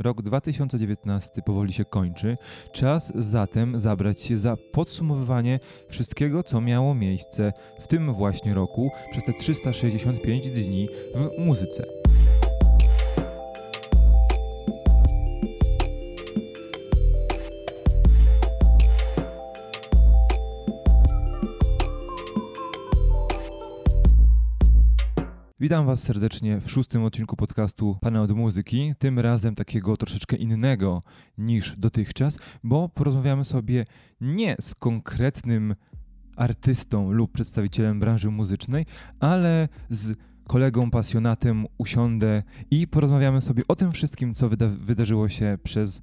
Rok 2019 powoli się kończy. Czas zatem zabrać się za podsumowywanie wszystkiego, co miało miejsce w tym właśnie roku przez te 365 dni w muzyce. Witam Was serdecznie w szóstym odcinku podcastu Pana od Muzyki, tym razem takiego troszeczkę innego niż dotychczas, bo porozmawiamy sobie nie z konkretnym artystą lub przedstawicielem branży muzycznej, ale z kolegą, pasjonatem usiądę i porozmawiamy sobie o tym wszystkim, co wyda wydarzyło się przez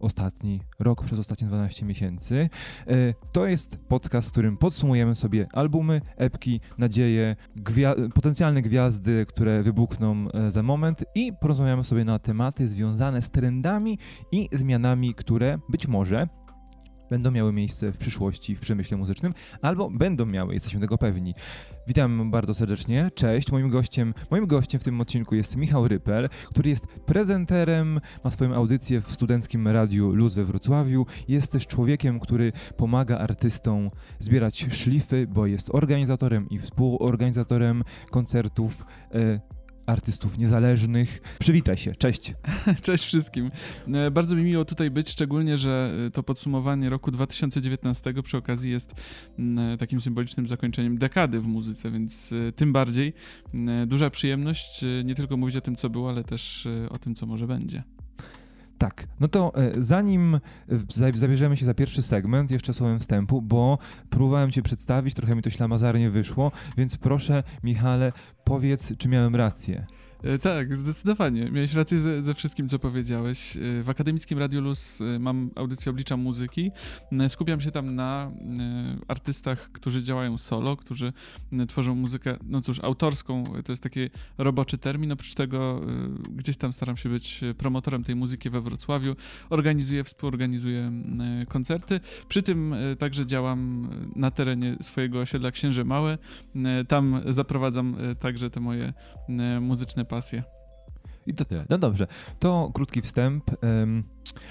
ostatni rok, przez ostatnie 12 miesięcy. E, to jest podcast, w którym podsumujemy sobie albumy, epki, nadzieje, gwia potencjalne gwiazdy, które wybuchną e, za moment i porozmawiamy sobie na tematy związane z trendami i zmianami, które być może będą miały miejsce w przyszłości w przemyśle muzycznym, albo będą miały, jesteśmy tego pewni. Witam bardzo serdecznie, cześć. Moim gościem, moim gościem w tym odcinku jest Michał Rypel, który jest prezenterem, ma swoją audycję w studenckim radiu Luz we Wrocławiu. Jest też człowiekiem, który pomaga artystom zbierać szlify, bo jest organizatorem i współorganizatorem koncertów. E, artystów niezależnych. Przywitaj się, cześć. Cześć wszystkim. E, bardzo mi miło tutaj być, szczególnie, że e, to podsumowanie roku 2019 przy okazji jest e, takim symbolicznym zakończeniem dekady w muzyce, więc tym bardziej duża przyjemność nie tylko mówić o tym, co było, ale też o tym, co może będzie. Tak, no to e, zanim e, zabierzemy się za pierwszy segment, jeszcze słowem wstępu, bo próbowałem Cię przedstawić, trochę mi to ślamazarnie wyszło, więc proszę, Michale, powiedz, czy miałem rację. E, tak, zdecydowanie. Miałeś rację ze, ze, wszystkim, co powiedziałeś. E, w Akademickim Radiu Luz e, mam audycję Obliczam Muzyki. Skupiam się tam na artystach, którzy działają solo, którzy tworzą muzykę, no cóż, autorską. To jest taki roboczy termin. Oprócz tego gdzieś tam staram się być promotorem tej muzyki we Wrocławiu. Organizuję, współorganizuję koncerty. Przy tym także działam na terenie swojego osiedla Księże Małe. Tam zaprowadzam także te moje muzyczne pasję. I to tyle. No dobrze, to krótki wstęp. Um,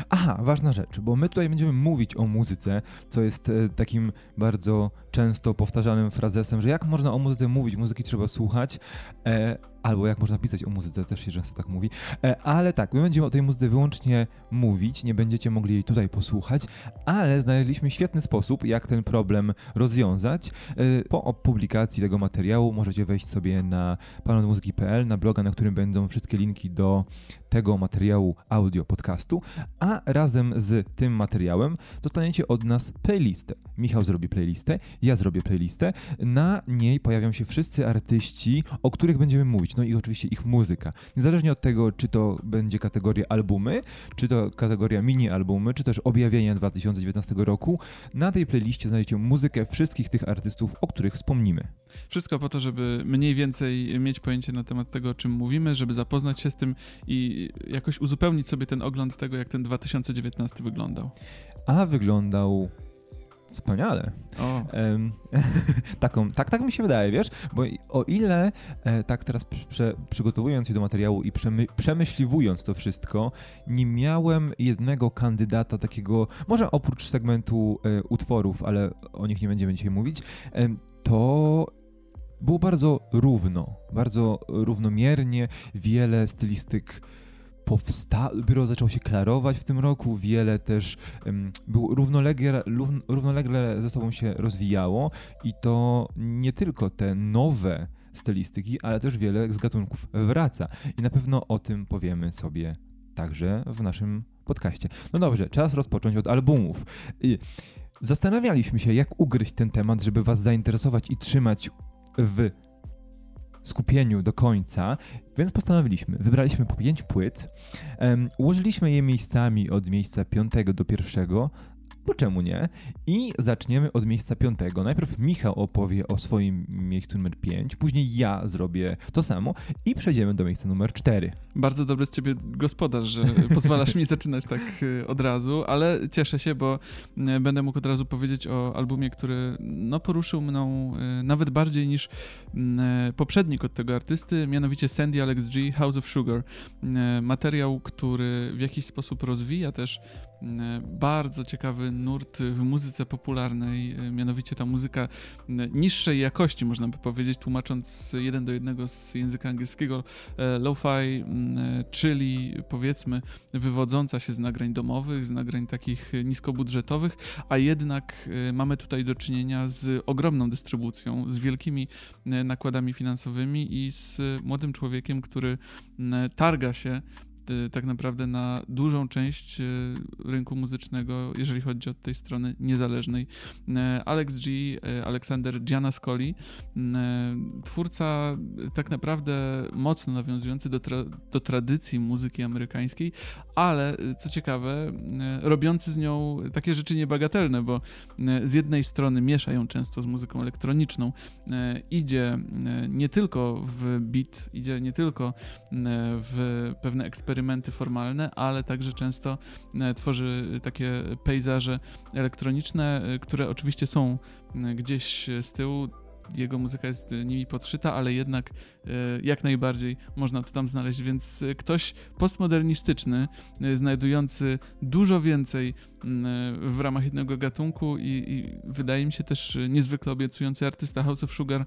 aha, ważna rzecz, bo my tutaj będziemy mówić o muzyce, co jest e, takim bardzo często powtarzanym frazesem, że jak można o muzyce mówić, muzyki trzeba słuchać, e, albo jak można pisać o muzyce, też się często tak mówi. E, ale tak, my będziemy o tej muzyce wyłącznie mówić, nie będziecie mogli jej tutaj posłuchać, ale znaleźliśmy świetny sposób, jak ten problem rozwiązać. E, po publikacji tego materiału możecie wejść sobie na panonmuzyki.pl, na bloga, na którym będą wszystkie linki do tego materiału audio podcastu, a razem z tym materiałem dostaniecie od nas playlistę. Michał zrobi playlistę, ja zrobię playlistę. Na niej pojawią się wszyscy artyści, o których będziemy mówić, no i oczywiście ich muzyka. Niezależnie od tego, czy to będzie kategoria albumy, czy to kategoria mini albumy, czy też objawienia 2019 roku, na tej playliście znajdziecie muzykę wszystkich tych artystów, o których wspomnimy. Wszystko po to, żeby mniej więcej mieć pojęcie na temat tego, o czym mówimy, żeby zapoznać się z tym i jakoś uzupełnić sobie ten ogląd tego, jak ten 2019 wyglądał. A wyglądał Wspaniale. Um, taką, tak, tak mi się wydaje, wiesz? Bo o ile e, tak teraz prze, przygotowując się do materiału i przemy, przemyśliwując to wszystko, nie miałem jednego kandydata takiego, może oprócz segmentu e, utworów, ale o nich nie będziemy dzisiaj mówić, e, to było bardzo równo, bardzo równomiernie, wiele stylistyk powstało, dopiero zaczął się klarować w tym roku, wiele też um, był równolegle, równolegle ze sobą się rozwijało i to nie tylko te nowe stylistyki, ale też wiele z gatunków wraca i na pewno o tym powiemy sobie także w naszym podcaście. No dobrze, czas rozpocząć od albumów. Zastanawialiśmy się, jak ugryźć ten temat, żeby was zainteresować i trzymać w skupieniu do końca, więc postanowiliśmy, wybraliśmy po pięć płyt, um, ułożyliśmy je miejscami od miejsca piątego do pierwszego, bo czemu nie? I zaczniemy od miejsca piątego. Najpierw Michał opowie o swoim miejscu numer 5, później ja zrobię to samo i przejdziemy do miejsca numer 4. Bardzo dobry z ciebie gospodarz, że pozwalasz mi zaczynać tak y, od razu, ale cieszę się, bo y, będę mógł od razu powiedzieć o albumie, który no, poruszył mną y, nawet bardziej niż poprzednik od tego artysty, mianowicie Sandy Alex G, House of Sugar. Materiał, który w jakiś sposób rozwija też bardzo ciekawy nurt w muzyce popularnej, mianowicie ta muzyka niższej jakości, można by powiedzieć, tłumacząc jeden do jednego z języka angielskiego, e, lo-fi, czyli powiedzmy wywodząca się z nagrań domowych, z nagrań takich niskobudżetowych, a jednak e, mamy tutaj do czynienia z ogromną dystrybucją, z wielkimi nakładami finansowymi i z młodym człowiekiem, który targa się tak naprawdę na dużą część y, rynku muzycznego, jeżeli chodzi od tej strony niezależnej. Y, Alex G, Aleksander Gianascoli, twórca tak naprawdę mocno nawiązujący do, tra do tradycji muzyki amerykańskiej, ale co ciekawe, robiący z nią takie rzeczy niebagatelne, bo z jednej strony miesza ją często z muzyką elektroniczną, idzie nie tylko w beat, idzie nie tylko w pewne eksperymenty, eksperymenty formalne, ale także często e, tworzy takie pejzaże elektroniczne, e, które oczywiście są e, gdzieś z tyłu jego muzyka jest nimi podszyta, ale jednak jak najbardziej można to tam znaleźć, więc ktoś postmodernistyczny, znajdujący dużo więcej w ramach jednego gatunku i, i, wydaje mi się też niezwykle obiecujący artysta. House of Sugar,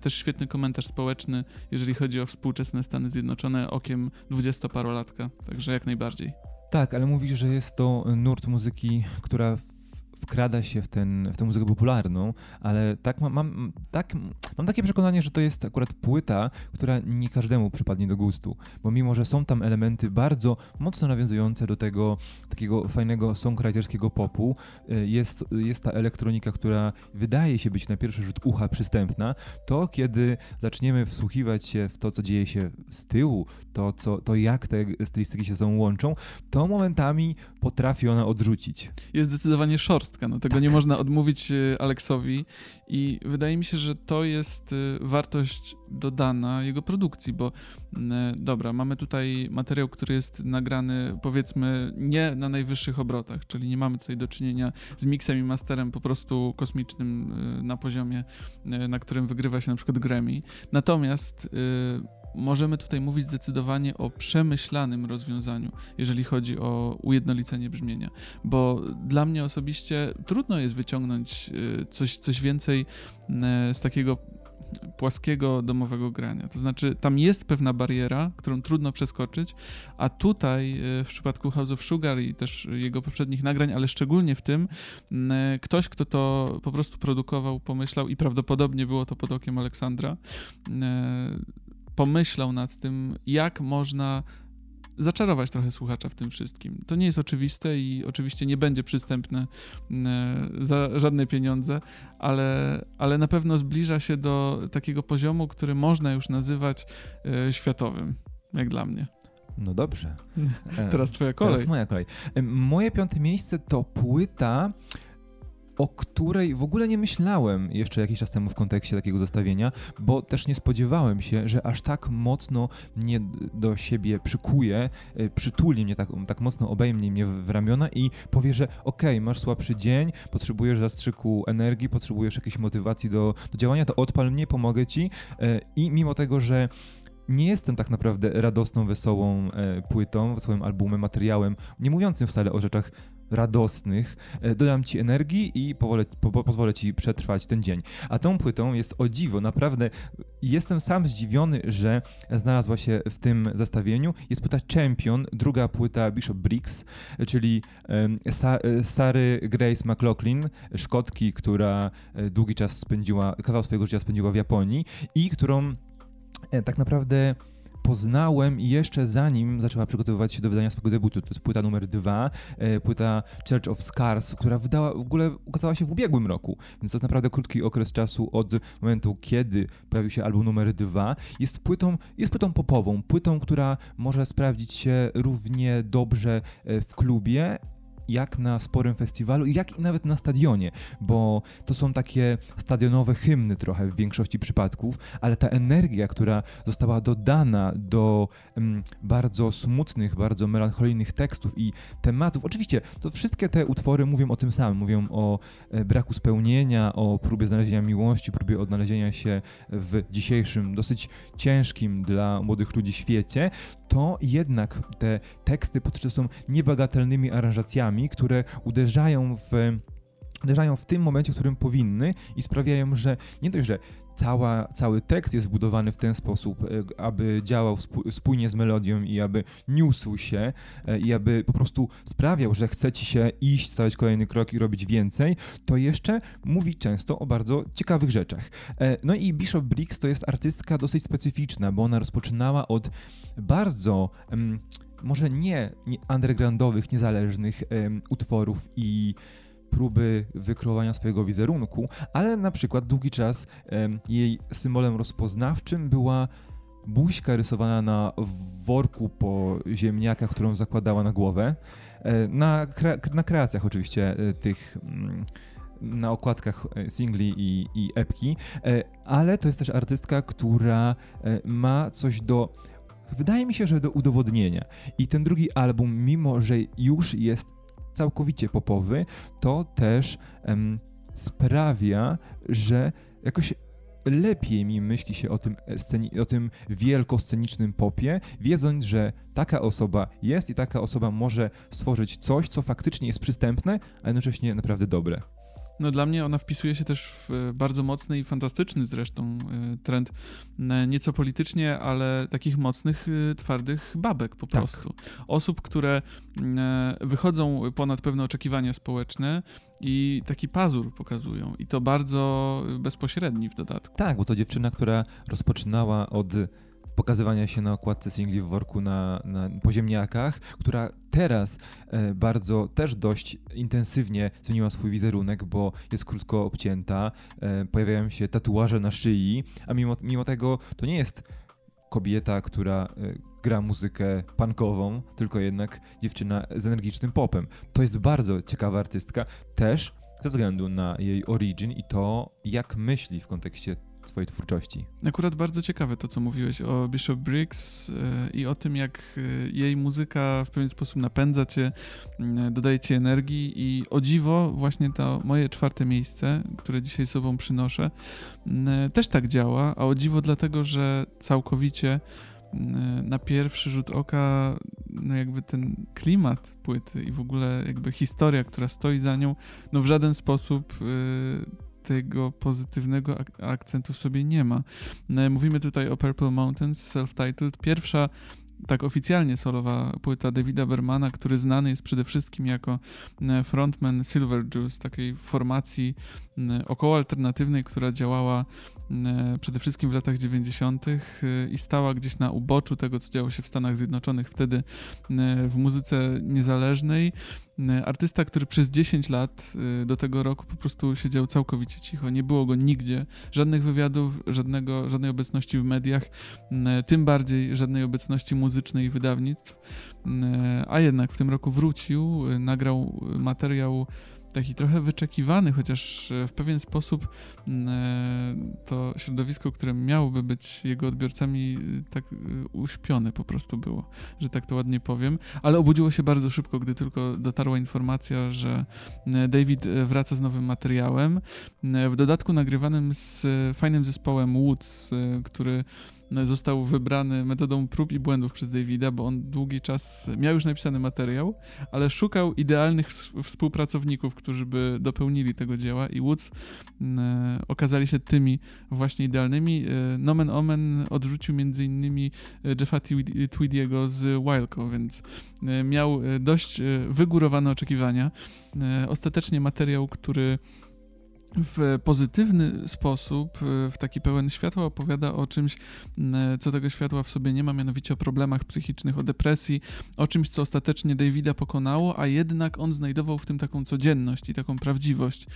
też świetny komentarz społeczny, jeżeli chodzi o współczesne Stany Zjednoczone okiem dwudziestoparolatka, także jak najbardziej. Tak, ale mówisz, że jest to nurt muzyki, która wkrada się w, ten, w tę muzykę popularną, ale tak mam, mam, tak, mam takie przekonanie, że to jest akurat płyta, która nie każdemu przypadnie do gustu, bo mimo, że są tam elementy bardzo mocno nawiązujące do tego takiego fajnego songwriterskiego popu, y, jest, jest ta elektronika, która wydaje się być na pierwszy rzut ucha przystępna, to kiedy zaczniemy wsłuchiwać się w to, co dzieje się z tyłu, to, co, to jak te stylistyki się ze sobą łączą, to momentami potrafi ona odrzucić. Jest zdecydowanie no tego tak. nie można odmówić e, Aleksowi i wydaje mi się, że to jest e, wartość dodana jego produkcji, bo e, dobra, mamy tutaj materiał, który jest nagrany powiedzmy nie na najwyższych obrotach, czyli nie mamy tutaj do czynienia z miksem i masterem po prostu kosmicznym na poziomie, na którym wygrywa się na przykład Grammy. Natomiast możemy tutaj mówić zdecydowanie o przemyślanym rozwiązaniu, jeżeli chodzi o ujednolicenie brzmienia, bo dla mnie osobiście trudno jest wyciągnąć y, coś, coś więcej y, z takiego płaskiego domowego grania. To znaczy, tam jest pewna bariera, którą trudno przeskoczyć, a tutaj y, w przypadku House of Sugar i też jego poprzednich nagrań, ale szczególnie w tym, ktoś, kto to po prostu produkował, pomyślał i prawdopodobnie było to pod okiem Aleksandra, pomyślał nad tym, jak można zaczarować trochę słuchacza w tym wszystkim. To nie jest oczywiste i oczywiście nie będzie przystępne e, za żadne pieniądze, ale, ale na pewno zbliża się do takiego poziomu, który można już nazywać e, światowym, jak dla mnie. No dobrze. Teraz twoja kolej. Teraz moja kolej. Moje piąte miejsce to płyta, o której w ogóle nie myślałem jeszcze jakiś czas temu w kontekście takiego zestawienia, bo też nie spodziewałem się, że aż tak mocno mnie do siebie przykuje, e, przytuli mnie tak, tak mocno, obejmie mnie w ramiona i powie, że okej, okay, masz słabszy dzień, potrzebujesz zastrzyku energii, potrzebujesz jakiejś motywacji do, do działania, to odpal mnie, pomogę ci. E, i mimo tego, że nie jestem tak naprawdę radosną, wesołą e, płytą, swoim albumem, materiałem, nie mówiącym wcale o rzeczach radosnych, e, dodam ci energii i powolę, po, pozwolę ci przetrwać ten dzień. A tą płytą jest o dziwo, naprawdę jestem sam zdziwiony, że znalazła się w tym zestawieniu. Jest płyta Champion, druga płyta Bishop Briggs, czyli Sa e, Sary Grace McLaughlin, Szkotki, która e, długi czas spędziła, kawał swojego życia spędziła w Japonii i którą tak naprawdę poznałem jeszcze zanim zaczęła przygotowywać się do wydania swojego debutu. To jest płyta numer dwa, e, płyta Church of Scars, która wydała, w ogóle ukazała się w ubiegłym roku, więc to jest naprawdę krótki okres czasu od momentu, kiedy pojawił się album numer dwa. Jest płytą, jest płytą popową, płytą, która może sprawdzić się równie dobrze e, w klubie, jak na sporym festiwalu, jak i nawet na stadionie, bo to są takie stadionowe hymny trochę w większości przypadków, ale ta energia, która została dodana do um, bardzo smutnych, bardzo melancholijnych tekstów i tematów, oczywiście to wszystkie te utwory mówią o tym samym, mówią o e, braku spełnienia, o próbie znalezienia miłości, próbie odnalezienia się w dzisiejszym, dosyć ciężkim dla młodych ludzi świecie, to jednak te teksty potrzebne są niebagatelnymi aranżacjami, które uderzają w uderzają w tym momencie, w którym powinny i sprawiają, że nie dość, że cała, cały tekst jest zbudowany w ten sposób, e, aby działał spójnie z melodią i aby niósł się e, i aby po prostu sprawiał, że chce ci się iść, stawiać kolejny krok i robić więcej, to jeszcze mówi często o bardzo ciekawych rzeczach. E, no i Bishop Briggs to jest artystka dosyć specyficzna, bo ona rozpoczynała od bardzo może nie, undergroundowych, niezależnych utworów i próby wykreowania swojego wizerunku, ale na przykład długi czas jej symbolem rozpoznawczym była buźka rysowana na worku po ziemniakach, którą zakładała na głowę. E, na, kre na kreacjach oczywiście e, tych mm, na okładkach e, singli i, i epki, ale to jest też artystka, która ma coś do wydaje mi się, że do udowodnienia. I ten drugi album, mimo że już jest całkowicie popowy, to też sprawia, że jakoś lepiej mi myśli się o tym, sceni- o tym wielkoscenicznym popie, wiedząc, że taka osoba jest i taka osoba może stworzyć coś, co faktycznie jest przystępne, a jednocześnie naprawdę dobre. No dla mnie ona wpisuje się też w e, bardzo mocny i fantastyczny zresztą e, trend, e, nieco politycznie, ale takich mocnych, twardych babek po tak. prostu. Osób, które wychodzą ponad pewne oczekiwania społeczne i taki pazur pokazują i to bardzo bezpośredni w dodatku. Tak, bo to dziewczyna, która rozpoczynała od pokazywania się na okładce singli w worku na, na poziemniakach, która teraz e, bardzo też dość intensywnie zmieniła swój wizerunek, bo jest krótko obcięta, e, pojawiają się tatuaże na szyi, a mimo, mimo tego to nie jest kobieta, która e, gra muzykę punkową, tylko jednak dziewczyna z energicznym popem. To jest bardzo ciekawa artystka, też ze względu na jej origin i to, jak myśli w kontekście swojej twórczości. Akurat bardzo ciekawe to, co mówiłeś o Bishop Briggs yy, i o tym, jak yy, jej muzyka w pewien sposób napędza cię, dodaje ci energii i o dziwo właśnie to moje czwarte miejsce, które dzisiaj sobą przynoszę, też tak działa, a o dziwo dlatego, że całkowicie na pierwszy rzut oka no jakby ten klimat płyty i w ogóle jakby historia, która stoi za nią, no w żaden sposób tego pozytywnego ak akcentu w sobie nie ma. E, mówimy tutaj o Purple Mountains, self-titled, pierwsza tak oficjalnie solowa płyta Davida Bermana, który znany jest przede wszystkim jako e, frontman Silver Juice, takiej formacji e, około alternatywnej, która działała przede wszystkim w latach 90. i stała gdzieś na uboczu tego, co działo się w Stanach Zjednoczonych wtedy w muzyce niezależnej. E, artysta, który przez 10 lat e, do tego roku po prostu siedział całkowicie cicho. Nie było go nigdzie, żadnych wywiadów, żadnego, żadnej obecności w mediach, e, tym bardziej żadnej obecności muzycznej wydawnictw. A jednak w tym roku wrócił, nagrał materiał taki trochę wyczekiwany, chociaż e, w pewien sposób mm, e, to środowisko, które miałoby być jego odbiorcami, e, tak uśpione po prostu było, że tak to ładnie powiem, ale obudziło się bardzo szybko, gdy tylko dotarła informacja, że David wraca z nowym materiałem, w dodatku nagrywanym z fajnym zespołem Woods, który został wybrany metodą prób i błędów przez Davida, bo on długi czas miał już napisany materiał, ale szukał idealnych współpracowników, którzy by dopełnili tego dzieła i Woods e, okazali się tymi właśnie idealnymi. E, Nomen Omen odrzucił innymi e, Jeffa Tweediego z Wildco, więc e, miał e, dość e, wygórowane oczekiwania. Ostatecznie materiał, który w pozytywny sposób, e, w taki pełen światła opowiada o czymś, co tego światła w sobie nie ma, mianowicie o problemach psychicznych, o depresji, o czymś, co ostatecznie Davida pokonało, a jednak on znajdował w tym taką codzienność i taką prawdziwość.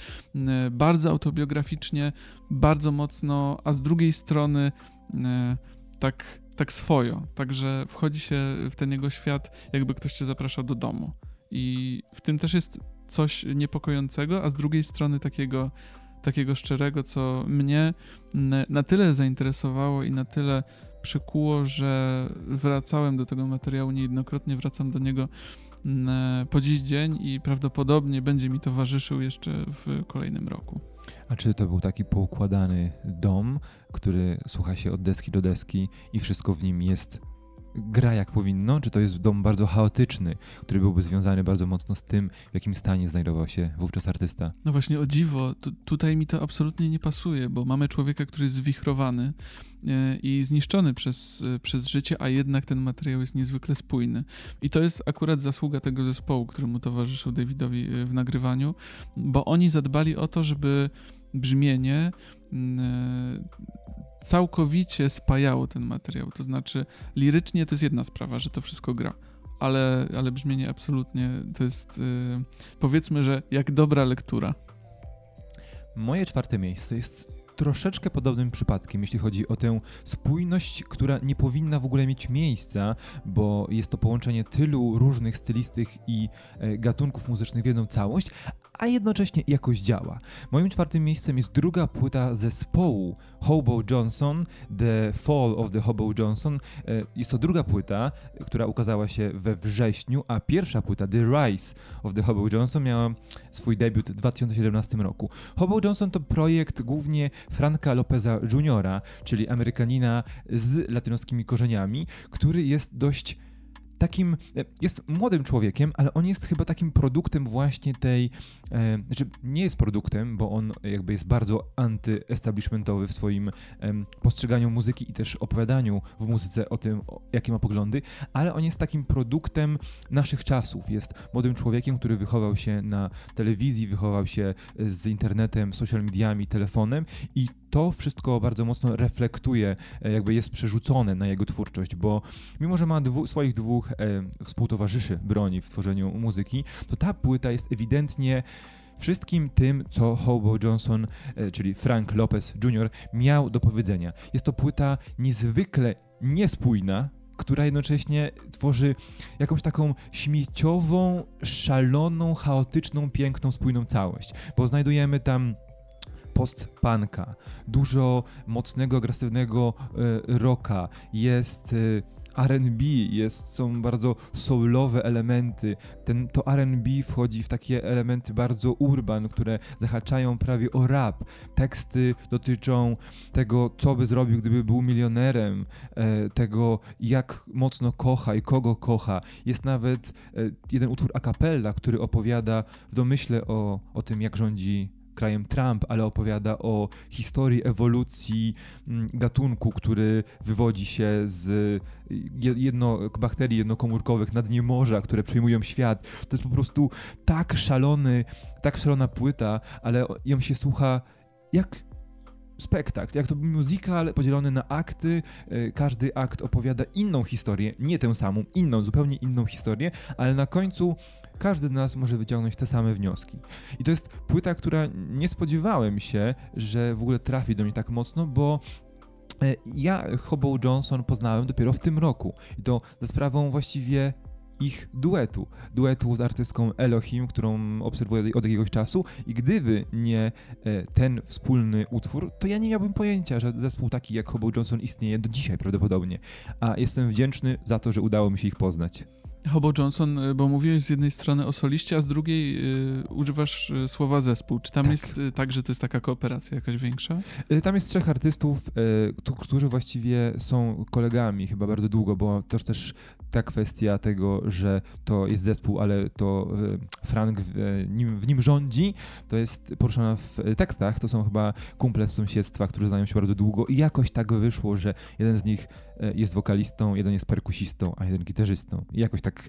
Bardzo autobiograficznie, bardzo mocno, a z drugiej strony tak, tak swojo. Także wchodzi się w ten jego świat, jakby ktoś cię zapraszał do domu I w tym też jest coś niepokojącego, a z drugiej strony takiego, takiego szczerego, co mnie na tyle zainteresowało i na tyle przykuło, że wracałem do tego materiału niejednokrotnie, wracam do niego po dziś dzień i prawdopodobnie będzie mi towarzyszył jeszcze w kolejnym roku. A czy to był taki poukładany dom, który słucha się od deski do deski i wszystko w nim jest gra jak powinno, czy to jest dom bardzo chaotyczny, który byłby związany bardzo mocno z tym, w jakim stanie znajdował się wówczas artysta? No właśnie, o dziwo, tutaj mi to absolutnie nie pasuje, bo mamy człowieka, który jest zwichrowany e, i zniszczony przez, e, przez życie, a jednak ten materiał jest niezwykle spójny. I to jest akurat zasługa tego zespołu, któremu towarzyszył Davidowi e, w nagrywaniu, bo oni zadbali o to, żeby brzmienie mm, całkowicie spajało ten materiał. To znaczy, lirycznie to jest jedna sprawa, że to wszystko gra. Ale, ale brzmienie absolutnie to jest, yy, powiedzmy, że jak dobra lektura. Moje czwarte miejsce jest troszeczkę podobnym przypadkiem, jeśli chodzi o tę spójność, która nie powinna w ogóle mieć miejsca, bo jest to połączenie tylu różnych stylistyk i e, gatunków muzycznych w jedną całość, a jednocześnie jakoś działa. Moim czwartym miejscem jest druga płyta zespołu Hobo Johnson, The Fall of the Hobo Johnson. E, jest to druga płyta, która ukazała się we wrześniu, a pierwsza płyta, The Rise of the Hobo Johnson, miała swój debiut w 2017 roku. Hobo Johnson to projekt głównie Franka Lopeza Jr., czyli Amerykanina z latynoskimi korzeniami, który jest dość takim, e, jest młodym człowiekiem, ale on jest chyba takim produktem właśnie tej, e, znaczy nie jest produktem, bo on jakby jest bardzo antyestablishmentowy w swoim e, postrzeganiu muzyki i też opowiadaniu w muzyce o tym, o, jakie ma poglądy, ale on jest takim produktem naszych czasów. Jest młodym człowiekiem, który wychował się na telewizji, wychował się z internetem, social mediami, telefonem i to wszystko bardzo mocno reflektuje, e, jakby jest przerzucone na jego twórczość, bo mimo, że ma dwu, swoich dwóch e, współtowarzyszy broni w tworzeniu muzyki, to ta płyta jest ewidentnie wszystkim tym, co Hobo Johnson, e, czyli Frank Lopez Jr., miał do powiedzenia. Jest to płyta niezwykle niespójna, która jednocześnie tworzy jakąś taką śmieciową, szaloną, chaotyczną, piękną, spójną całość, bo znajdujemy tam post-punka, dużo mocnego, agresywnego e, rocka, jest e, R&B, są bardzo soulowe elementy. Ten, to R&B wchodzi w takie elementy bardzo urban, które zahaczają prawie o rap. Teksty dotyczą tego, co by zrobił, gdyby był milionerem, e, tego, jak mocno kocha i kogo kocha. Jest nawet jeden utwór a cappella, który opowiada w domyśle o, o tym, jak rządzi krajem Trump, ale opowiada o historii ewolucji mm, gatunku, który wywodzi się z jedno, bakterii jednokomórkowych na dnie morza, które przejmują świat. To jest po prostu tak szalony, tak szalona płyta, ale ją się słucha jak spektakl, jak to musical podzielony na akty, e, każdy akt opowiada inną historię, nie tę samą, inną, zupełnie inną historię, ale na końcu każdy z nas może wyciągnąć te same wnioski. I to jest płyta, która nie spodziewałem się, że w ogóle trafi do mnie tak mocno, bo e, ja Hobo Johnson poznałem dopiero w tym roku. I to za sprawą właściwie ich duetu. Duetu z artystką Elohim, którą obserwuję od jakiegoś czasu i gdyby nie e, ten wspólny utwór, to ja nie miałbym pojęcia, że zespół taki jak Hobo Johnson istnieje do dzisiaj prawdopodobnie. A jestem wdzięczny za to, że udało mi się ich poznać. Hobo Johnson, y, bo mówiłeś z jednej strony o soliście, a z drugiej y, używasz y, słowa zespół. Czy tam tak. jest y, tak, że to jest taka kooperacja jakaś większa? Y, tam jest trzech artystów, y, którzy właściwie są kolegami chyba bardzo długo, bo to też ta kwestia tego, że to jest zespół, ale to Frank w nim, w nim rządzi, to jest poruszona w tekstach. To są chyba kumple z sąsiedztwa, którzy znają się bardzo długo i jakoś tak wyszło, że jeden z nich jest wokalistą, jeden jest perkusistą, a jeden gitarzystą. I jakoś tak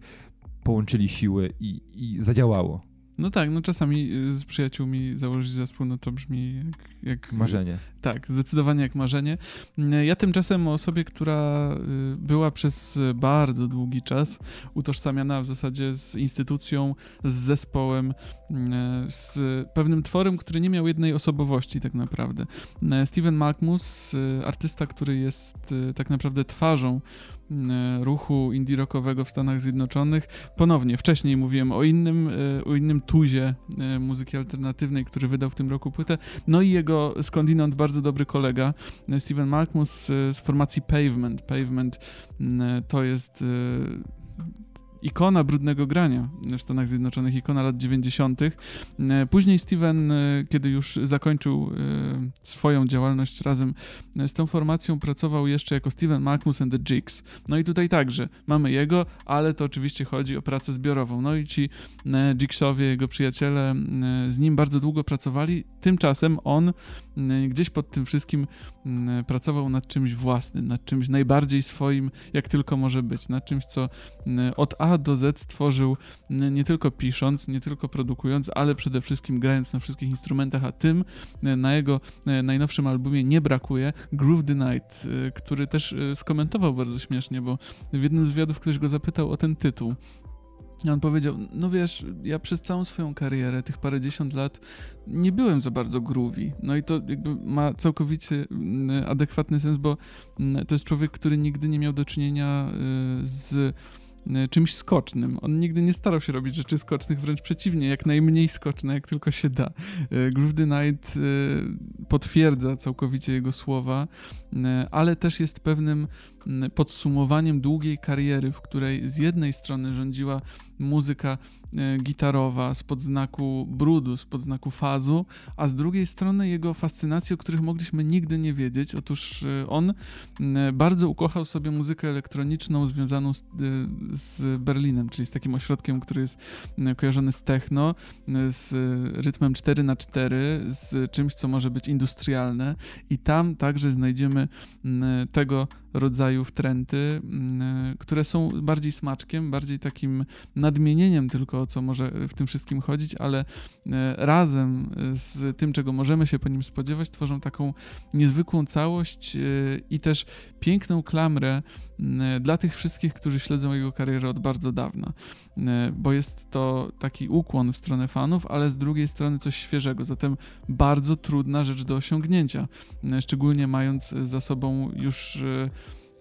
połączyli siły i, i zadziałało. No tak, no czasami y, z przyjaciółmi założyć zespół, no to brzmi jak, jak... Marzenie. Tak, zdecydowanie jak marzenie. Mm, ja tymczasem o osobie, która y, była przez bardzo długi czas utożsamiana w zasadzie z instytucją, z zespołem, mm, z pewnym tworem, który nie miał jednej osobowości tak naprawdę. Mm, Steven Malkmus, y, artysta, który jest tak naprawdę twarzą ruchu indie rockowego w Stanach Zjednoczonych. Ponownie, wcześniej mówiłem o innym, o innym tuzie muzyki alternatywnej, który wydał w tym roku płytę. No i jego skądinąd bardzo dobry kolega, Steven Malkmus z formacji Pavement. Pavement to jest ikona brudnego grania w Stanach Zjednoczonych, ikona lat 90. E, później Steven, e, kiedy już zakończył e, swoją działalność razem z tą formacją, pracował jeszcze jako Steven Malkmus and the Jigs. No i tutaj także mamy jego, ale to oczywiście chodzi o pracę zbiorową. No i ci Jigsowie, jego przyjaciele z nim bardzo długo pracowali. Tymczasem on gdzieś pod tym wszystkim pracował nad czymś własnym, nad czymś najbardziej swoim, jak tylko może być, nad czymś, co od A do Z stworzył nie tylko pisząc, nie tylko produkując, ale przede wszystkim grając na wszystkich instrumentach, a tym na jego najnowszym albumie nie brakuje Groove the Night, który też skomentował bardzo śmiesznie, bo w jednym z wywiadów ktoś go zapytał o ten tytuł. On powiedział, no wiesz, ja przez całą swoją karierę, tych parędziesiąt lat, nie byłem za bardzo groovy. No i to jakby ma całkowicie adekwatny sens, bo to jest człowiek, który nigdy nie miał do czynienia z E, czymś skocznym. On nigdy nie starał się robić rzeczy skocznych, wręcz przeciwnie, jak najmniej skoczne, jak tylko się da. E, Groove the Night e, potwierdza całkowicie jego słowa, ale też jest pewnym podsumowaniem długiej kariery, w której z jednej strony rządziła muzyka e, gitarowa spod znaku brudu, spod znaku fazu, a z drugiej strony jego fascynacje, o których mogliśmy nigdy nie wiedzieć. Otóż e, on bardzo ukochał sobie muzykę elektroniczną związaną z, e, z Berlinem, czyli z takim ośrodkiem, który jest kojarzony z techno, z rytmem 4 na 4 z czymś, co może być industrialne i tam także znajdziemy tego rodzaju wtręty, które są bardziej smaczkiem, bardziej takim nadmienieniem tylko, o co może w tym wszystkim chodzić, ale e, razem z tym, czego możemy się po nim spodziewać, tworzą taką niezwykłą całość e, i też piękną klamrę dla tych wszystkich, którzy śledzą jego karierę od bardzo dawna, bo jest to taki ukłon w stronę fanów, ale z drugiej strony coś świeżego, zatem bardzo trudna rzecz do osiągnięcia, szczególnie mając za sobą już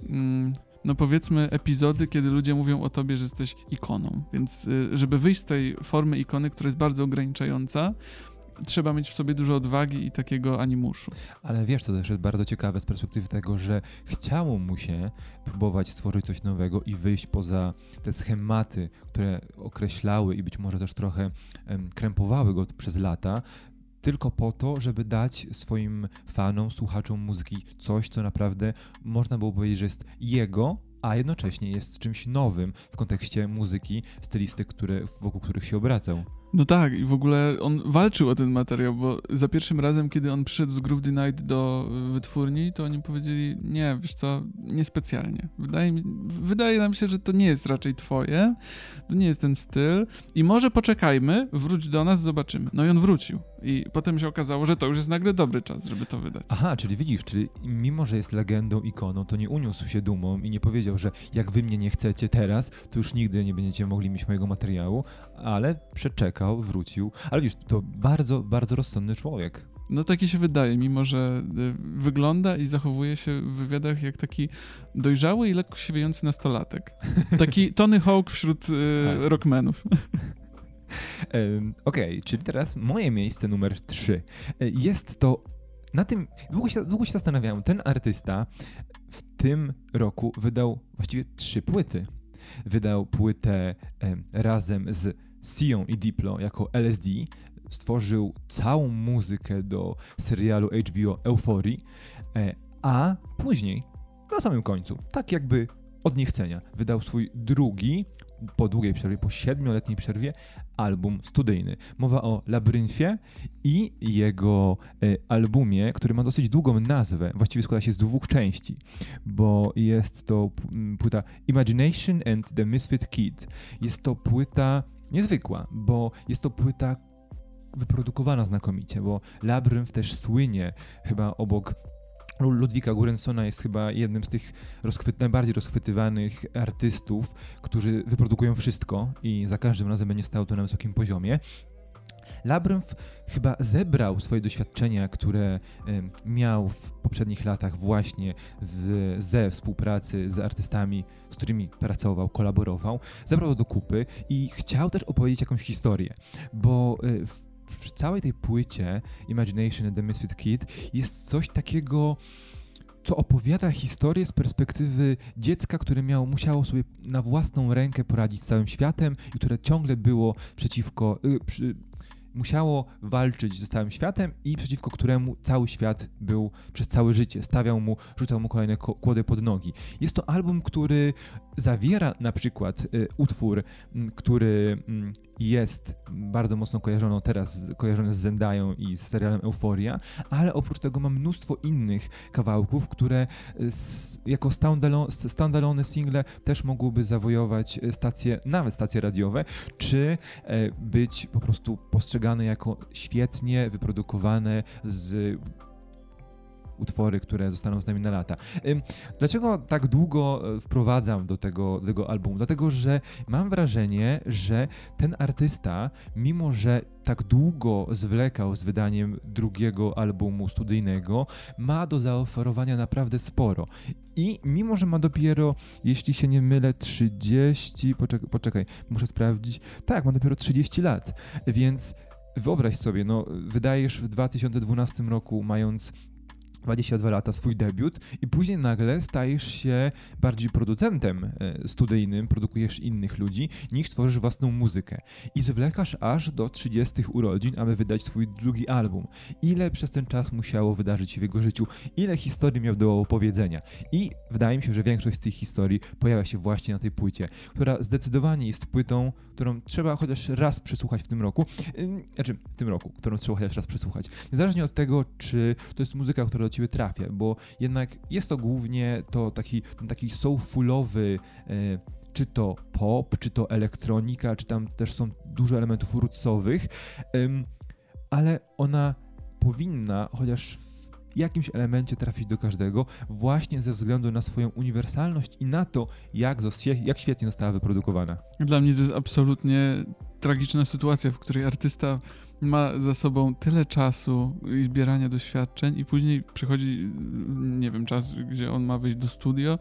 mm, no powiedzmy, epizody, kiedy ludzie mówią o tobie, że jesteś ikoną. Więc żeby wyjść z tej formy ikony, która jest bardzo ograniczająca, trzeba mieć w sobie dużo odwagi i takiego animuszu. Ale wiesz, to też jest bardzo ciekawe z perspektywy tego, że chciało mu się próbować stworzyć coś nowego i wyjść poza te schematy, które określały i być może też trochę um, krępowały go przez lata, tylko po to, żeby dać swoim fanom, słuchaczom muzyki coś, co naprawdę można było powiedzieć, że jest jego, a jednocześnie jest czymś nowym w kontekście muzyki, stylistyk, które, wokół których się obracał. No tak, i w ogóle on walczył o ten materiał, bo za pierwszym razem, kiedy on przyszedł z Groove the Night do wytwórni, to oni powiedzieli, nie, wiesz co, niespecjalnie. Wydaje, mi, wydaje nam się, że to nie jest raczej twoje, to nie jest ten styl i może poczekajmy, wróć do nas, zobaczymy. No i on wrócił. I potem się okazało, że to już jest nagle dobry czas, żeby to wydać. Aha, czyli widzisz, czyli mimo, że jest legendą, ikoną, to nie uniósł się dumą i nie powiedział, że jak wy mnie nie chcecie teraz, to już nigdy nie będziecie mogli mieć mojego materiału, ale przeczekał, wrócił. Ale widzisz, to bardzo, bardzo rozsądny człowiek. No taki się wydaje, mimo że y, wygląda i zachowuje się w wywiadach jak taki dojrzały i lekko siewiejący nastolatek. Taki Tony Hawk wśród y, rockmenów. Okej, okay, czyli teraz moje miejsce numer 3. E, jest to na tym, długo się, długo się zastanawiałem, ten artysta w tym roku wydał właściwie trzy płyty. Wydał płytę razem z Sion i Diplo jako LSD, stworzył całą muzykę do serialu HBO Euphorii, e, a później, na samym końcu, tak jakby od niechcenia, wydał swój drugi, po długiej przerwie, po siedmioletniej przerwie, album studyjny. Mowa o Labyrynfie i jego e, albumie, który ma dosyć długą nazwę, właściwie składa się z dwóch części, bo jest to płyta Imagination and the Misfit Kid. Jest to płyta niezwykła, bo jest to płyta wyprodukowana znakomicie, bo Labyrinth też słynie chyba obok Ludwika Gurensona jest chyba jednym z tych rozchwyt, najbardziej rozchwytywanych artystów, którzy wyprodukują wszystko i za każdym razem będzie stał to na wysokim poziomie. Labyrinth chyba zebrał swoje doświadczenia, które miał w poprzednich latach właśnie z, ze współpracy z artystami, z którymi pracował, kolaborował, zebrał do kupy i chciał też opowiedzieć jakąś historię, bo e, w całej tej płycie Imagination and the Misfit Kid jest coś takiego co opowiada historię z perspektywy dziecka, które miało, musiało sobie na własną rękę poradzić z całym światem i które ciągle było przeciwko, y, przy, musiało walczyć ze całym światem i przeciwko któremu cały świat był przez całe życie, stawiał mu, rzucał mu kolejne kłody pod nogi. Jest to album, który zawiera na przykład y, utwór, y, który y, jest bardzo mocno kojarzony teraz, kojarzony z Zendają i z serialem Euforia, ale oprócz tego ma mnóstwo innych kawałków, które jako standalone, standalone single też mogłyby zawojować stacje, nawet stacje radiowe, czy e, być po prostu postrzegane jako świetnie wyprodukowane z utwory, które zostaną z nami na lata. Dlaczego tak długo e, wprowadzam do tego, do tego albumu? Dlatego, że mam wrażenie, że ten artysta, mimo że tak długo zwlekał z wydaniem drugiego albumu studyjnego, ma do zaoferowania naprawdę sporo. I mimo, że ma dopiero, jeśli się nie mylę, 30, poczekaj, poczekaj muszę sprawdzić, tak, ma dopiero 30 lat, więc wyobraź sobie, no, wydajesz w 2012 roku, mając 22 lata swój debiut i później nagle stajesz się bardziej producentem e, studyjnym, produkujesz innych ludzi, niż tworzysz własną muzykę. I zwlekasz aż do 30 urodzin, aby wydać swój drugi album. Ile przez ten czas musiało wydarzyć się w jego życiu, ile historii miał do opowiedzenia. I wydaje mi się, że większość z tych historii pojawia się właśnie na tej płycie, która zdecydowanie jest płytą, którą trzeba chociaż raz przesłuchać w tym roku. Znaczy, w tym roku, którą trzeba chociaż raz przesłuchać. Niezależnie od tego, czy to jest muzyka, która ciebie trafia, bo jednak jest to głównie to taki, taki soulfulowy e, czy to pop, czy to elektronika, czy tam też są dużo elementów rootsowych, ale ona powinna chociaż w jakimś elemencie trafić do każdego, właśnie ze względu na swoją uniwersalność i na to, jak, jak świetnie została wyprodukowana. Dla mnie to jest absolutnie tragiczna sytuacja, w której artysta ma za sobą tyle czasu i zbierania doświadczeń i później przychodzi, nie wiem, czas, gdzie on ma wejść do studio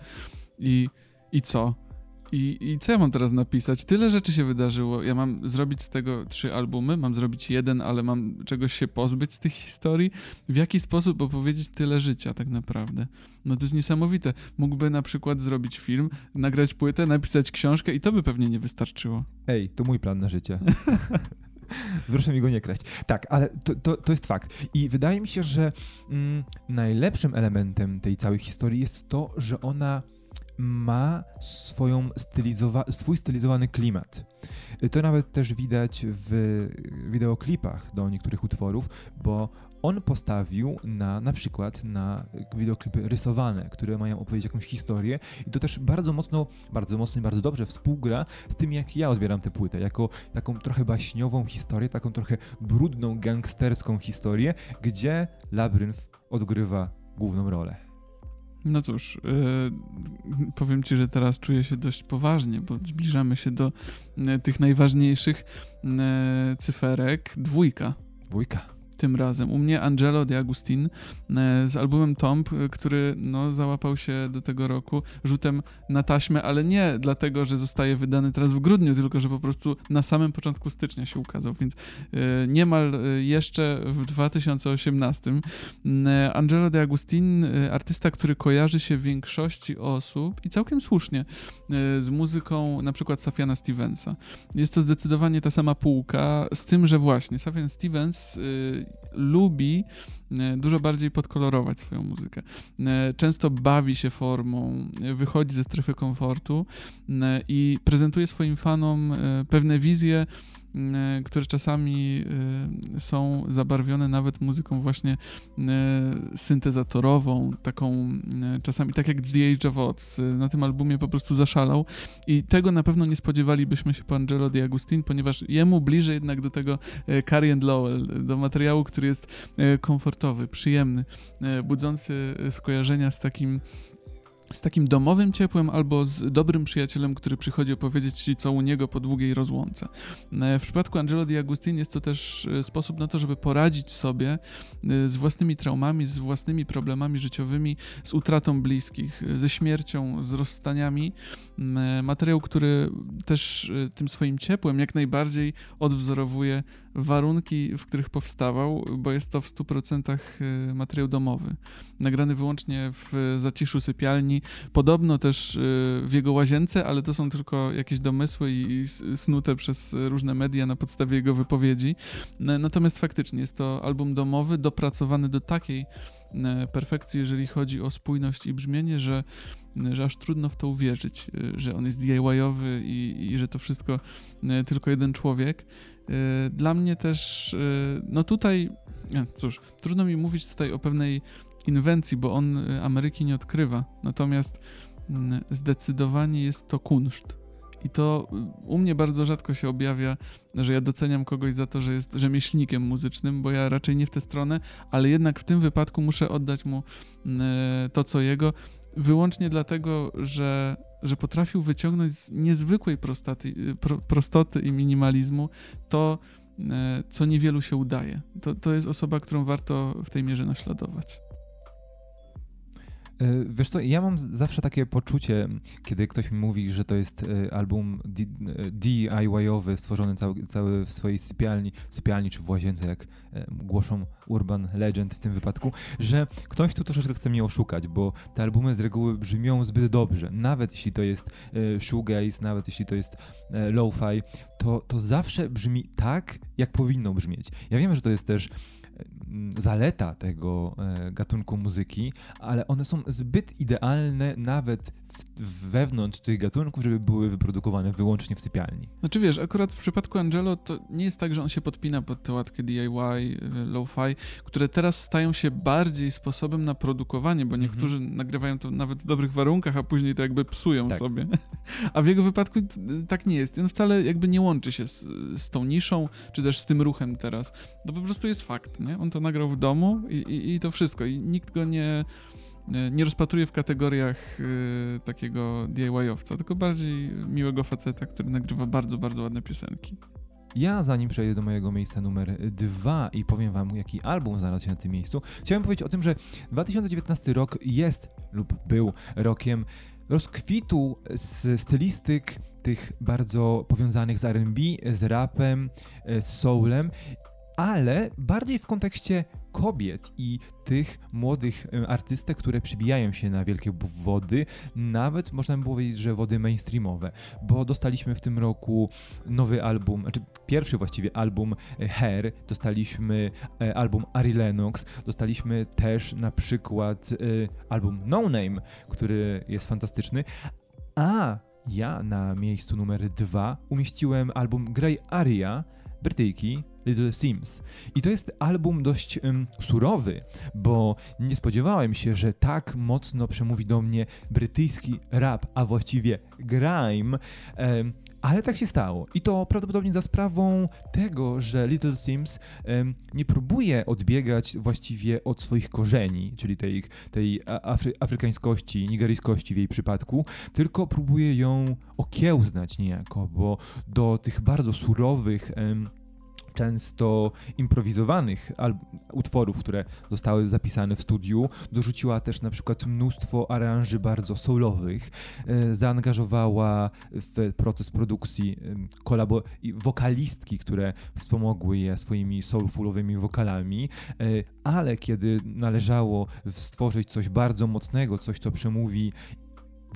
i, i co? I, I co ja mam teraz napisać? Tyle rzeczy się wydarzyło. Ja mam zrobić z tego trzy albumy, mam zrobić jeden, ale mam czegoś się pozbyć z tych historii. W jaki sposób opowiedzieć tyle życia tak naprawdę? No to jest niesamowite. Mógłby na przykład zrobić film, nagrać płytę, napisać książkę i to by pewnie nie wystarczyło. Ej, to mój plan na życie. Proszę mi go nie kraść. Tak, ale to, to, to jest fakt. I wydaje mi się, że mm, najlepszym elementem tej całej historii jest to, że ona ma swoją stylizowa swój stylizowany klimat. To nawet też widać w wideoklipach do niektórych utworów, bo on postawił na na przykład na wideoklipy rysowane, które mają opowiedzieć jakąś historię i to też bardzo mocno, bardzo mocno i bardzo dobrze współgra z tym, jak ja odbieram tę płytę, jako taką trochę baśniową historię, taką trochę brudną, gangsterską historię, gdzie Labyrinth odgrywa główną rolę. No cóż, yy, powiem ci, że teraz czuję się dość poważnie, bo zbliżamy się do yy, tych najważniejszych yy, cyferek. Dwójka. Dwójka tym razem. U mnie Angelo de Agustin e, z albumem Tomb, e, który no, załapał się do tego roku rzutem na taśmę, ale nie dlatego, że zostaje wydany teraz w grudniu, tylko że po prostu na samym początku stycznia się ukazał, więc e, niemal jeszcze w 2018 Angelo de Agustin, artysta, który kojarzy się większości osób i całkiem słusznie z muzyką na przykład Safiana Stevensa. Jest to zdecydowanie ta sama półka, z tym, że właśnie Safian Stevens lubi e, dużo bardziej podkolorować swoją muzykę. E, często bawi się formą, e, wychodzi ze strefy komfortu i prezentuje swoim fanom pewne wizje, które czasami e, są zabarwione nawet muzyką właśnie e, syntezatorową, taką czasami tak jak The Age of Oz. Na tym albumie po prostu zaszalał i tego na pewno nie spodziewalibyśmy się po Angelo Di Agustin, ponieważ jemu bliżej jednak do tego Carrie Lowell, do materiału, który jest komfortowy, przyjemny, budzący skojarzenia z takim z takim domowym ciepłem albo z dobrym przyjacielem, który przychodzi opowiedzieć ci co u niego po długiej rozłące. E, w przypadku Angelo Di Agustin jest to też e, sposób na to, żeby poradzić sobie e, z własnymi traumami, z własnymi problemami życiowymi, z utratą bliskich, ze śmiercią, z rozstaniami. Materiał, który też tym swoim ciepłem jak najbardziej odwzorowuje warunki, w których powstawał, bo jest to w 100% materiał domowy. Nagrany wyłącznie w zaciszu sypialni, podobno też y, w jego łazience, ale to są tylko jakieś domysły i snute przez różne media na podstawie jego wypowiedzi. Natomiast faktycznie jest to album domowy, dopracowany do takiej perfekcji, jeżeli chodzi o spójność i brzmienie, że, że aż trudno w to uwierzyć, y, że on jest DIY-owy i, i że to wszystko tylko jeden człowiek. Y, dla mnie też, no tutaj, cóż, trudno mi mówić tutaj o pewnej inwencji, bo on y, Ameryki nie odkrywa. Natomiast mm, zdecydowanie jest to kunszt. I to y, u mnie bardzo rzadko się objawia, że ja doceniam kogoś za to, że jest rzemieślnikiem muzycznym, bo ja raczej nie w tę stronę, ale jednak w tym wypadku muszę oddać mu mm, y, to, co jego, wyłącznie dlatego, że, że potrafił wyciągnąć z niezwykłej prostaty, pro, prostoty i minimalizmu to, co niewielu się udaje. To, to jest osoba, którą warto w tej mierze naśladować. E, wiesz co, ja mam zawsze takie poczucie, kiedy ktoś mi mówi, że to jest e, album DIY-owy, stworzony cały, cały w swojej sypialni, sypialni czy w łazience, jak e, głoszą Urban Legend w tym wypadku, że ktoś tu troszeczkę chce mnie oszukać, bo te albumy z reguły brzmią zbyt dobrze. Nawet jeśli to jest shoegaze, nawet jeśli to jest lo-fi, to, to zawsze brzmi tak, jak powinno brzmieć. Ja wiem, że to jest też zaleta tego e, gatunku muzyki, ale one są zbyt idealne nawet w, wewnątrz tych gatunków, żeby były wyprodukowane wyłącznie w sypialni. Znaczy wiesz, akurat w przypadku Angelo to nie jest tak, że on się podpina pod te łatki DIY, e, lo-fi, które teraz stają się bardziej sposobem na produkowanie, bo niektórzy mhm. nagrywają to nawet w dobrych warunkach, a później to jakby psują tak. sobie. A w jego wypadku tak nie jest. On wcale jakby nie łączy się z, z tą niszą, czy też z tym ruchem teraz. To po prostu jest fakt, nie? On to nagrał w domu i, i, i to wszystko. I nikt go nie nie rozpatruje w kategoriach y, takiego DIY-owca, tylko bardziej miłego faceta, który nagrywa bardzo, bardzo ładne piosenki. Ja zanim przejdę do mojego miejsca numer dwa i powiem wam, jaki album znalazł się na tym miejscu, chciałem powiedzieć o tym, że 2019 rok jest lub był rokiem rozkwitu z stylistyk tych bardzo powiązanych z R&B, z rapem, z soulem ale bardziej w kontekście kobiet i tych młodych artystek, które przybijają się na wielkie wody, nawet można by powiedzieć, że wody mainstreamowe, bo dostaliśmy w tym roku nowy album, znaczy pierwszy właściwie album e, Hair, dostaliśmy e, album Ari Lennox, dostaliśmy też na przykład e, album No Name, który jest fantastyczny, a ja na miejscu numer dwa umieściłem album Grey Aria, Brytyjki, Little Sims. I to jest album dość um, surowy, bo nie spodziewałem się, że tak mocno przemówi do mnie brytyjski rap, a właściwie grime. Um, ale tak się stało. I to prawdopodobnie za sprawą tego, że Little Sims um, nie próbuje odbiegać właściwie od swoich korzeni, czyli tej, tej afry, afrykańskości, nigeryjskości w jej przypadku, tylko próbuje ją okiełznać niejako, bo do tych bardzo surowych um, często improwizowanych utworów, które zostały zapisane w studiu. Dorzuciła też na przykład mnóstwo aranży bardzo soulowych. E, zaangażowała w proces produkcji kolabo wokalistki, które wspomogły je swoimi soulfulowymi wokalami, e, ale kiedy należało stworzyć coś bardzo mocnego, coś co przemówi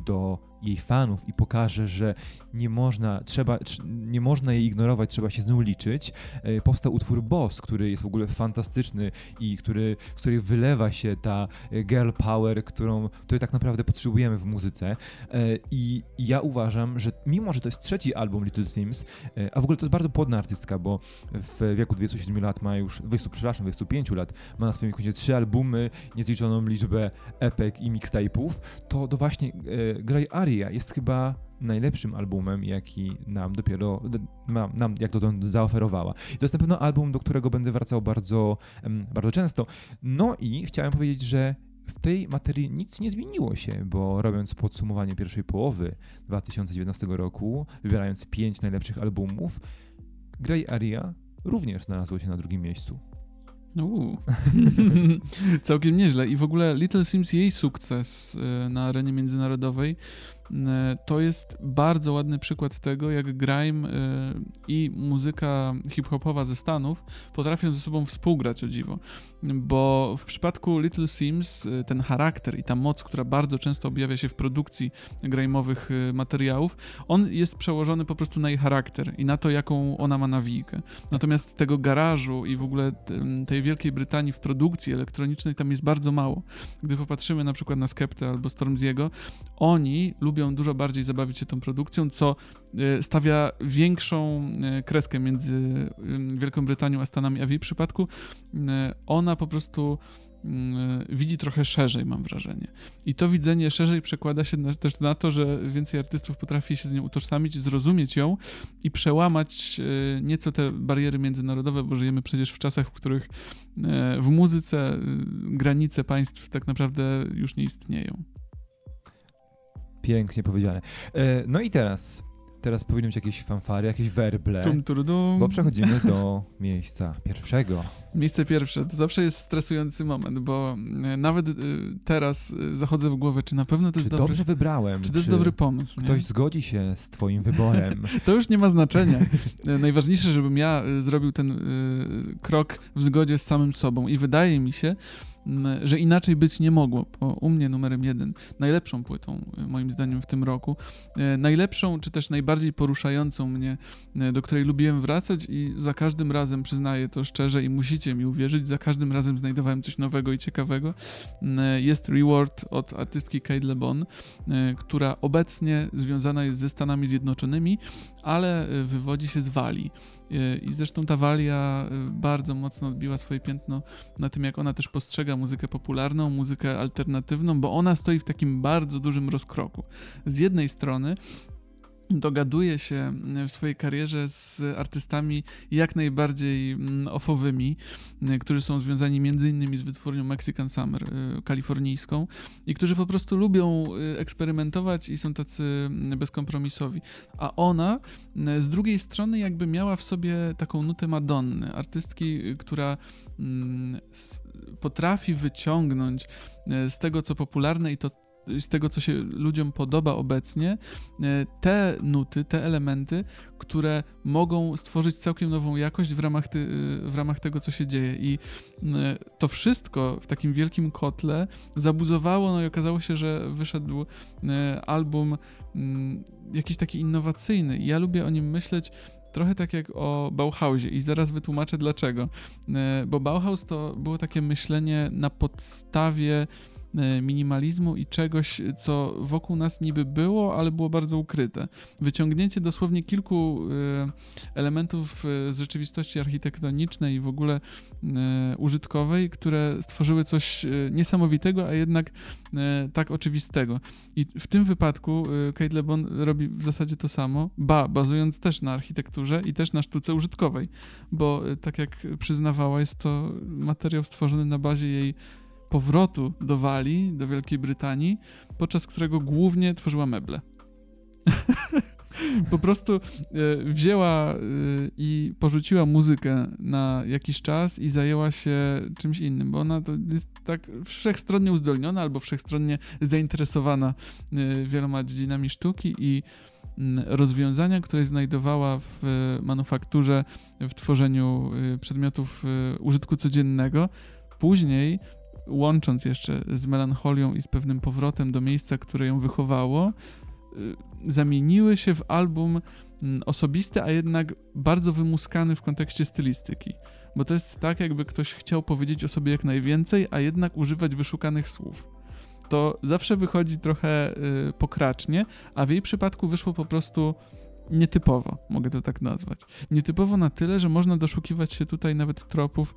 do jej fanów i pokaże, że nie można, trzeba, nie można jej ignorować, trzeba się z nią liczyć, e, powstał utwór Boss, który jest w ogóle fantastyczny i który, z której wylewa się ta e, girl power, którą, której tak naprawdę potrzebujemy w muzyce. E, I ja uważam, że mimo, że to jest trzeci album Little Sims, a w ogóle to jest bardzo płodna artystka, bo w wieku 27 lat ma już, 20, przepraszam, 25 lat, ma na swoim koncie trzy albumy, niezliczoną liczbę epek i mixtape'ów, to, to właśnie Grey Ari jest chyba najlepszym albumem, jaki nam dopiero, nam jak dotąd zaoferowała. I to jest na pewno album, do którego będę wracał bardzo, bardzo często. No i chciałem powiedzieć, że w tej materii nic nie zmieniło się, bo robiąc podsumowanie pierwszej połowy 2019 roku, wybierając pięć najlepszych albumów, Grey Area również znalazło się na drugim miejscu. Uuu. Całkiem nieźle. I w ogóle Little Sims, jej sukces y, na arenie międzynarodowej E, to jest bardzo ładny przykład tego, jak grime e, i muzyka hip-hopowa ze Stanów potrafią ze sobą współgrać o dziwo. Bo w przypadku Little Sims e, ten charakter i ta moc, która bardzo często objawia się w produkcji grime'owych materiałów, on jest przełożony po prostu na jej charakter i na to, jaką ona ma nawijkę. Natomiast tego garażu i w ogóle tej Wielkiej Brytanii w produkcji elektronicznej tam jest bardzo mało. Gdy popatrzymy na przykład na Skeptę albo Stormziego, oni lubią dużo bardziej zabawić się tą produkcją, co e, stawia większą e, kreskę między Wielką Brytanią a Stanami, a w jej przypadku e, ona po prostu widzi trochę szerzej, mam wrażenie. I to widzenie szerzej przekłada się też na to, że więcej artystów potrafi się z nią utożsamić, zrozumieć ją i przełamać nieco te bariery międzynarodowe, bo żyjemy przecież w czasach, w których w muzyce granice państw tak naprawdę już nie istnieją. Pięknie powiedziane. E, no i teraz, teraz powinny być jakieś fanfary, jakieś werble, tum, tum, tum. bo przechodzimy do miejsca pierwszego. Miejsce pierwsze to zawsze jest stresujący moment, bo e, nawet e, teraz zachodzę w głowę, czy na pewno to czy jest dobry... dobrze wybrałem? Czy to jest dobry pomysł? Ktoś nie? zgodzi się z twoim wyborem. to już nie ma znaczenia. Najważniejsze, żebym ja zrobił ten krok w zgodzie z samym sobą i wydaje mi się, że inaczej być nie mogło. Bo u mnie numerem jeden, najlepszą płytą, y, moim zdaniem, w tym roku, e, najlepszą, czy też najbardziej poruszającą mnie, e, do której lubiłem wracać i za każdym razem, przyznaję to szczerze i musicie mi uwierzyć, za każdym razem znajdowałem coś nowego i ciekawego, e, jest Reward od artystki Kate LeBon, która obecnie związana jest ze Stanami Zjednoczonymi, ale wywodzi się z Walii. I zresztą ta Walia y, bardzo mocno odbiła swoje piętno na tym, jak ona też postrzega muzykę popularną, muzykę alternatywną, bo ona stoi w takim bardzo dużym rozkroku. Z jednej strony dogaduje się w swojej karierze z artystami jak najbardziej mm, ofowymi, y, którzy są związani między innymi z wytwórnią Mexican Summer y, kalifornijską i którzy po prostu lubią y, eksperymentować i są tacy mm, bezkompromisowi. A ona z drugiej strony jakby miała w sobie taką nutę Madonny, artystki, która mm, potrafi wyciągnąć z tego, co popularne i to z tego, co się ludziom podoba obecnie, e, te nuty, te elementy, które mogą stworzyć całkiem nową jakość w ramach, ty, e, w ramach tego, co się dzieje. I e, to wszystko w takim wielkim kotle zabuzowało, no i okazało się, że wyszedł album mm, jakiś taki innowacyjny. Ja lubię o nim myśleć trochę tak jak o Bauhausie i zaraz wytłumaczę dlaczego. Bo Bauhaus to było takie myślenie na podstawie minimalizmu i czegoś, co wokół nas niby było, ale było bardzo ukryte. Wyciągnięcie dosłownie kilku e, elementów e, z rzeczywistości architektonicznej i w ogóle użytkowej, które stworzyły coś niesamowitego, a jednak tak oczywistego. I w tym wypadku Kate LeBon robi w zasadzie to samo, ba, bazując też na architekturze i też na sztuce użytkowej, bo tak jak przyznawała, jest to materiał stworzony na bazie jej powrotu do Walii, do Wielkiej Brytanii, podczas którego głównie tworzyła meble. po prostu e, wzięła e, i porzuciła muzykę na jakiś czas i zajęła się czymś innym, bo ona to jest tak wszechstronnie uzdolniona albo wszechstronnie zainteresowana e, wieloma dziedzinami sztuki i rozwiązania, które znajdowała w manufakturze, w tworzeniu przedmiotów użytku codziennego, później łącząc jeszcze z melancholią i z pewnym powrotem do miejsca, które ją wychowało, y, zamieniły się w album mm, osobisty, a jednak bardzo wymuskany w kontekście stylistyki. Bo to jest tak, jakby ktoś chciał powiedzieć o sobie jak najwięcej, a jednak używać wyszukanych słów. To zawsze wychodzi trochę y, pokracznie, a w jej przypadku wyszło po prostu nietypowo, mogę to tak nazwać. Nietypowo na tyle, że można doszukiwać się tutaj nawet tropów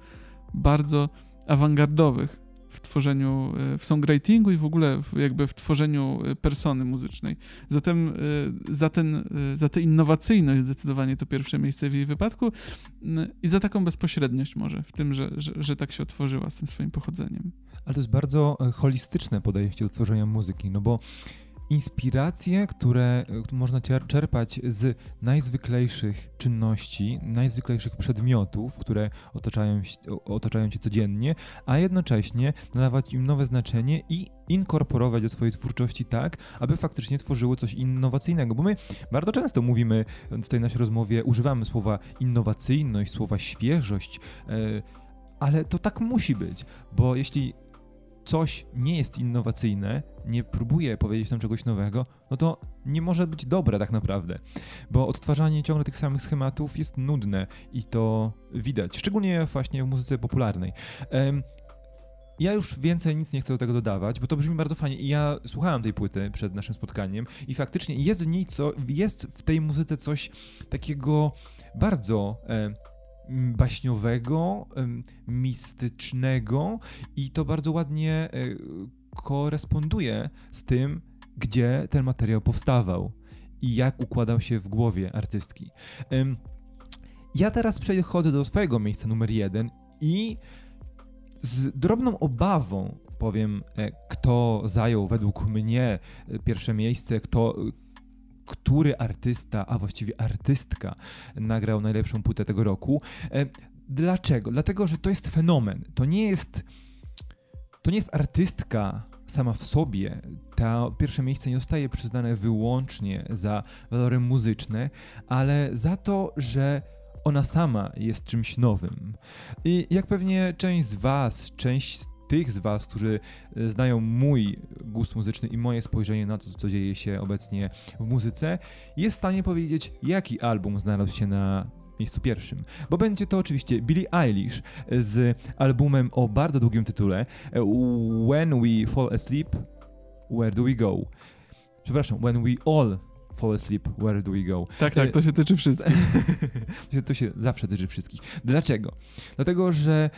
bardzo awangardowych w tworzeniu, w songwritingu i w ogóle w, jakby w tworzeniu persony muzycznej. Zatem za, ten, za tę innowacyjność zdecydowanie to pierwsze miejsce w jej wypadku i za taką bezpośredniość może w tym, że, że, że tak się otworzyła z tym swoim pochodzeniem. Ale to jest bardzo holistyczne podejście do tworzenia muzyki, no bo inspiracje, które można czerpać z najzwyklejszych czynności, najzwyklejszych przedmiotów, które otaczają, otaczają cię codziennie, a jednocześnie nadawać im nowe znaczenie i inkorporować do swojej twórczości tak, aby faktycznie tworzyły coś innowacyjnego. Bo my bardzo często mówimy w tej naszej rozmowie, używamy słowa innowacyjność, słowa świeżość, e, ale to tak musi być, bo jeśli coś nie jest innowacyjne, nie próbuje powiedzieć nam czegoś nowego, no to nie może być dobre tak naprawdę. Bo odtwarzanie ciągle tych samych schematów jest nudne i to widać, szczególnie właśnie w muzyce popularnej. Um, ja już więcej nic nie chcę do tego dodawać, bo to brzmi bardzo fajnie. I ja słuchałem tej płyty przed naszym spotkaniem i faktycznie jest w niej co, jest w tej muzyce coś takiego bardzo baśniowego, mistycznego i to bardzo ładnie e, koresponduje z tym, gdzie ten materiał powstawał i jak układał się w głowie artystki. Ja teraz przechodzę do swojego miejsca numer jeden i z drobną obawą powiem, e, kto zajął według mnie e, pierwsze miejsce, kto, który artysta, a właściwie artystka nagrał najlepszą płytę tego roku. E, dlaczego? Dlatego, że to jest fenomen. To nie jest. To nie jest artystka sama w sobie. To pierwsze miejsce nie zostaje przyznane wyłącznie za walory muzyczne, ale za to, że ona sama jest czymś nowym. I jak pewnie część z Was, część tych z Was, którzy e, znają mój gust muzyczny i moje spojrzenie na to, co dzieje się obecnie w muzyce, jest w stanie powiedzieć, jaki album znalazł się na miejscu pierwszym. Bo będzie to oczywiście Billie Eilish z albumem o bardzo długim tytule e, When We Fall Asleep, Where Do We Go? Przepraszam, When We All fall asleep, where do we go? Tak, tak, to się tyczy wszystkich. to się zawsze tyczy wszystkich. Dlaczego? Dlatego, że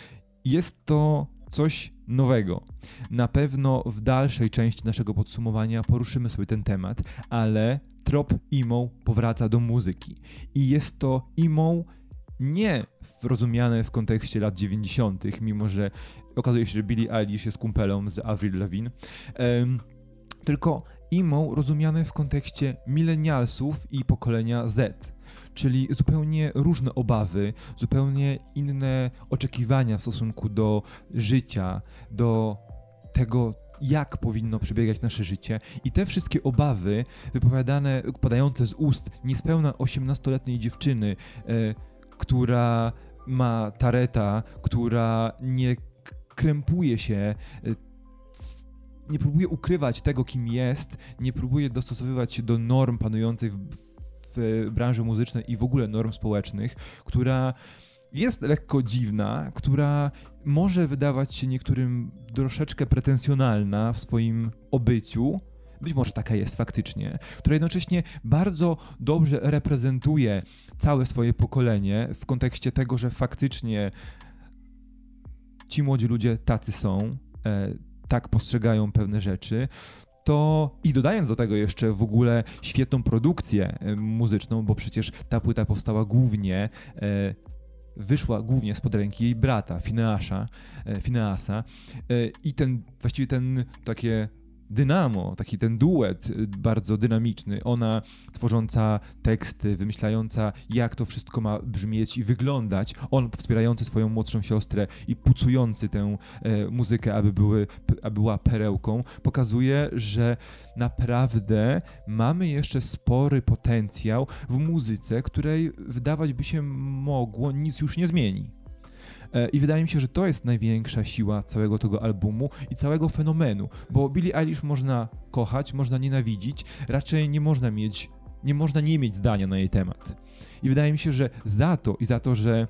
jest to coś nowego. Na pewno w dalszej części naszego podsumowania poruszymy sobie ten temat, ale trop emo powraca do muzyki. I jest to emo nie rozumiane w kontekście lat 90., mimo że okazuje się, że Billie Eilish jest kumpelą z Avril Lavigne, um, tylko emo rozumiane w kontekście milenialsów i pokolenia Z czyli zupełnie różne obawy, zupełnie inne oczekiwania w stosunku do życia, do tego, jak powinno przebiegać nasze życie. I te wszystkie obawy wypowiadane, padające z ust niespełna 18-letniej dziewczyny, e, która ma tareta, która nie krępuje się, e, nie próbuje ukrywać tego, kim jest, nie próbuje dostosowywać się do norm panujących w, w branży muzycznej i w ogóle norm społecznych, która jest lekko dziwna, która może wydawać się niektórym troszeczkę pretensjonalna w swoim obyciu, być może taka jest faktycznie, która jednocześnie bardzo dobrze reprezentuje całe swoje pokolenie w kontekście tego, że faktycznie ci młodzi ludzie tacy są, e, tak postrzegają pewne rzeczy, to i dodając do tego jeszcze w ogóle świetną produkcję e, muzyczną, bo przecież ta płyta powstała głównie e, wyszła głównie spod ręki jej brata, Fineasza, e, Fineasa i ten, właściwie ten takie dynamo, taki ten duet y, bardzo dynamiczny, ona tworząca teksty, wymyślająca jak to wszystko ma brzmieć i wyglądać, on wspierający swoją młodszą siostrę i pucujący tę e, muzykę, aby, były, aby była perełką, pokazuje, że naprawdę mamy jeszcze spory potencjał w muzyce, której wydawać by się mogło nic już nie zmieni. E, I wydaje mi się, że to jest największa siła całego tego albumu i całego fenomenu, bo Billie Eilish można kochać, można nienawidzić, raczej nie można mieć, nie można nie mieć zdania na jej temat. I wydaje mi się, że za to i za to, że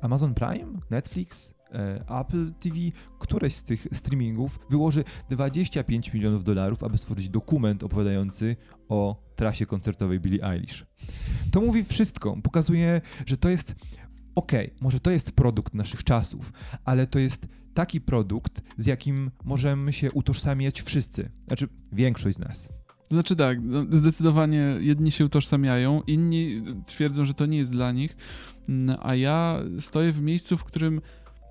Amazon Prime, Netflix, e, Apple TV, któreś z tych streamingów wyłoży 25 milionów dolarów, aby stworzyć dokument opowiadający o trasie koncertowej Billie Eilish. To mówi wszystko, pokazuje, że to jest okej, okay, może to jest produkt naszych czasów, ale to jest taki produkt, z jakim możemy się utożsamiać wszyscy. Znaczy, większość z nas. Znaczy tak, no, zdecydowanie jedni się utożsamiają, inni twierdzą, że to nie jest dla nich, mm, a ja stoję w miejscu, w którym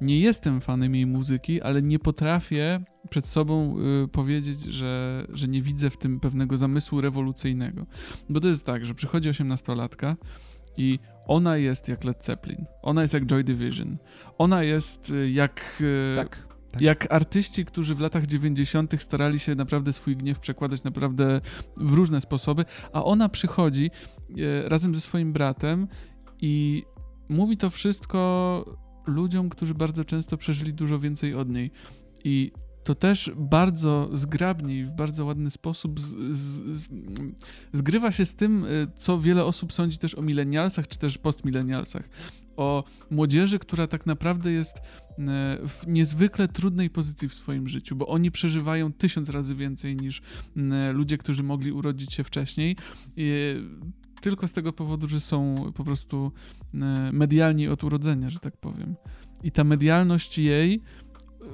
nie jestem fanem jej muzyki, ale nie potrafię przed sobą y, powiedzieć, że, że nie widzę w tym pewnego zamysłu rewolucyjnego. Bo to jest tak, że przychodzi osiemnastolatka i ona jest jak Led Zeppelin, ona jest jak Joy Division, ona jest y, jak... Y, Tak. Tak. Jak artyści, którzy w latach 90. starali się naprawdę swój gniew przekładać naprawdę w różne sposoby, a ona przychodzi e, razem ze swoim bratem i mówi to wszystko ludziom, którzy bardzo często przeżyli dużo więcej od niej. I to też bardzo zgrabnie i w bardzo ładny sposób z, z, z, zgrywa się z tym, e, co wiele osób sądzi też o milenialsach, czy też postmilenialsach. O młodzieży, która tak naprawdę jest e, w niezwykle trudnej pozycji w swoim życiu, bo oni przeżywają tysiąc razy więcej niż e, ludzie, którzy mogli urodzić się wcześniej. I tylko z tego powodu, że są po prostu medialni od urodzenia, że tak powiem. I ta medialność jej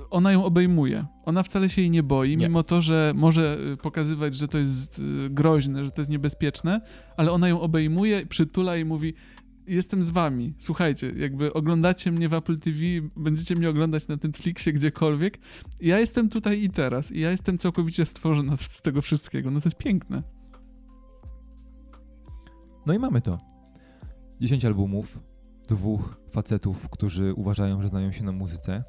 ona ją obejmuje. Ona wcale się jej nie boi, nie. mimo to, że może y, pokazywać, że to jest y, groźne, że to jest niebezpieczne, ale ona ją obejmuje, przytula i mówi: Jestem z wami. Słuchajcie, jakby oglądacie mnie w Apple TV, będziecie mnie oglądać na Netflixie, gdziekolwiek. Ja jestem tutaj i teraz. I ja jestem całkowicie stworzona z tego wszystkiego. No to jest piękne. No i mamy to. 10 albumów, dwóch facetów, którzy uważają, że znają się na muzyce.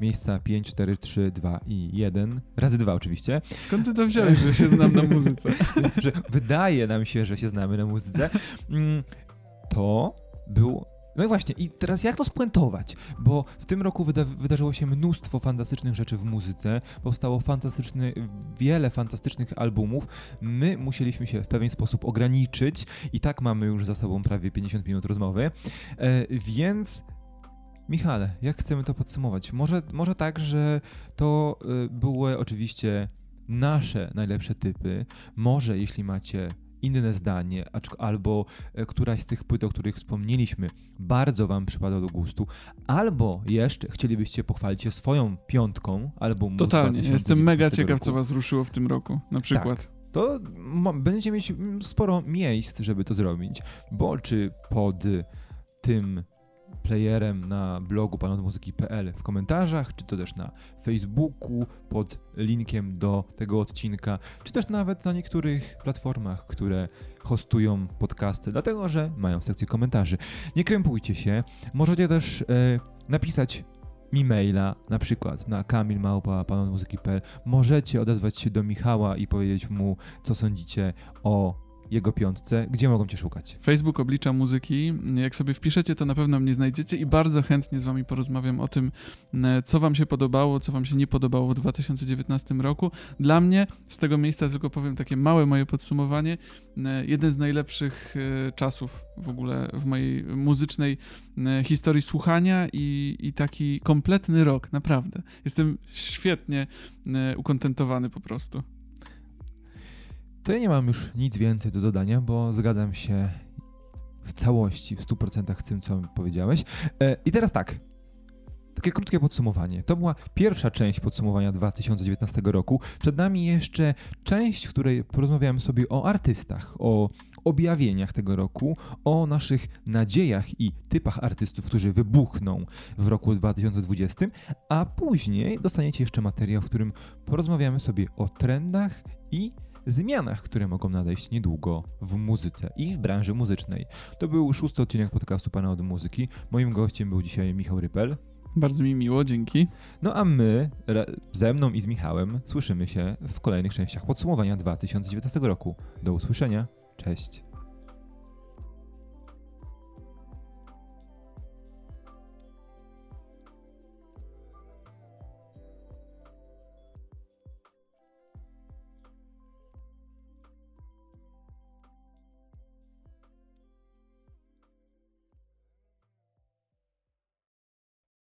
Miejsca 5, 4, 3, 2 i 1. Razy 2 oczywiście. Skąd ty to wziąłeś, że się znam na muzyce? że wydaje nam się, że się znamy na muzyce. Mm, to był no i właśnie, i teraz jak to spuentować? Bo w tym roku wyda wydarzyło się mnóstwo fantastycznych rzeczy w muzyce, powstało fantastyczny, wiele fantastycznych albumów. My musieliśmy się w pewien sposób ograniczyć i tak mamy już za sobą prawie 50 minut rozmowy, e, więc Michale, jak chcemy to podsumować? Może, może tak, że to y, były oczywiście nasze najlepsze typy. Może jeśli macie inne zdanie, albo e, któraś z tych płyt, o których wspomnieliśmy, bardzo Wam przypada do gustu, albo jeszcze chcielibyście pochwalić się swoją piątką albo Totalnie, jestem mega ciekaw, roku. co Was ruszyło w tym roku, na przykład. Tak to będziecie mieć sporo miejsc, żeby to zrobić, bo czy pod tym playerem na blogu panodmuzyki.pl w komentarzach, czy to też na Facebooku pod linkiem do tego odcinka, czy też nawet na niektórych platformach, które hostują podcasty, dlatego że mają sekcję komentarzy. Nie krępujcie się, możecie też e, napisać mi maila, na przykład na kamilmałpa.panonmuzyki.pl. Możecie odezwać się do Michała i powiedzieć mu, co sądzicie o jego piątce, gdzie mogą cię szukać? Facebook oblicza muzyki. Jak sobie wpiszecie, to na pewno mnie znajdziecie i bardzo chętnie z wami porozmawiam o tym, co wam się podobało, co wam się nie podobało w 2019 roku. Dla mnie z tego miejsca tylko powiem takie małe moje podsumowanie. Jeden z najlepszych e, czasów w ogóle w mojej muzycznej historii słuchania i, i taki kompletny rok, naprawdę. Jestem świetnie ukontentowany po prostu. To ja nie mam już nic więcej do dodania, bo zgadzam się w całości, w 100% z tym, co powiedziałeś. E, I teraz tak. Takie krótkie podsumowanie. To była pierwsza część podsumowania 2019 roku. Przed nami jeszcze część, w której porozmawiamy sobie o artystach, o objawieniach tego roku, o naszych nadziejach i typach artystów, którzy wybuchną w roku 2020, a później dostaniecie jeszcze materiał, w którym porozmawiamy sobie o trendach i zmianach, które mogą nadejść niedługo w muzyce i w branży muzycznej. To był szósty odcinek podcastu Pana od Muzyki. Moim gościem był dzisiaj Michał Rypel. Bardzo mi miło, dzięki. No a my, ze mną i z Michałem, słyszymy się w kolejnych częściach podsumowania 2019 roku. Do usłyszenia. Cześć.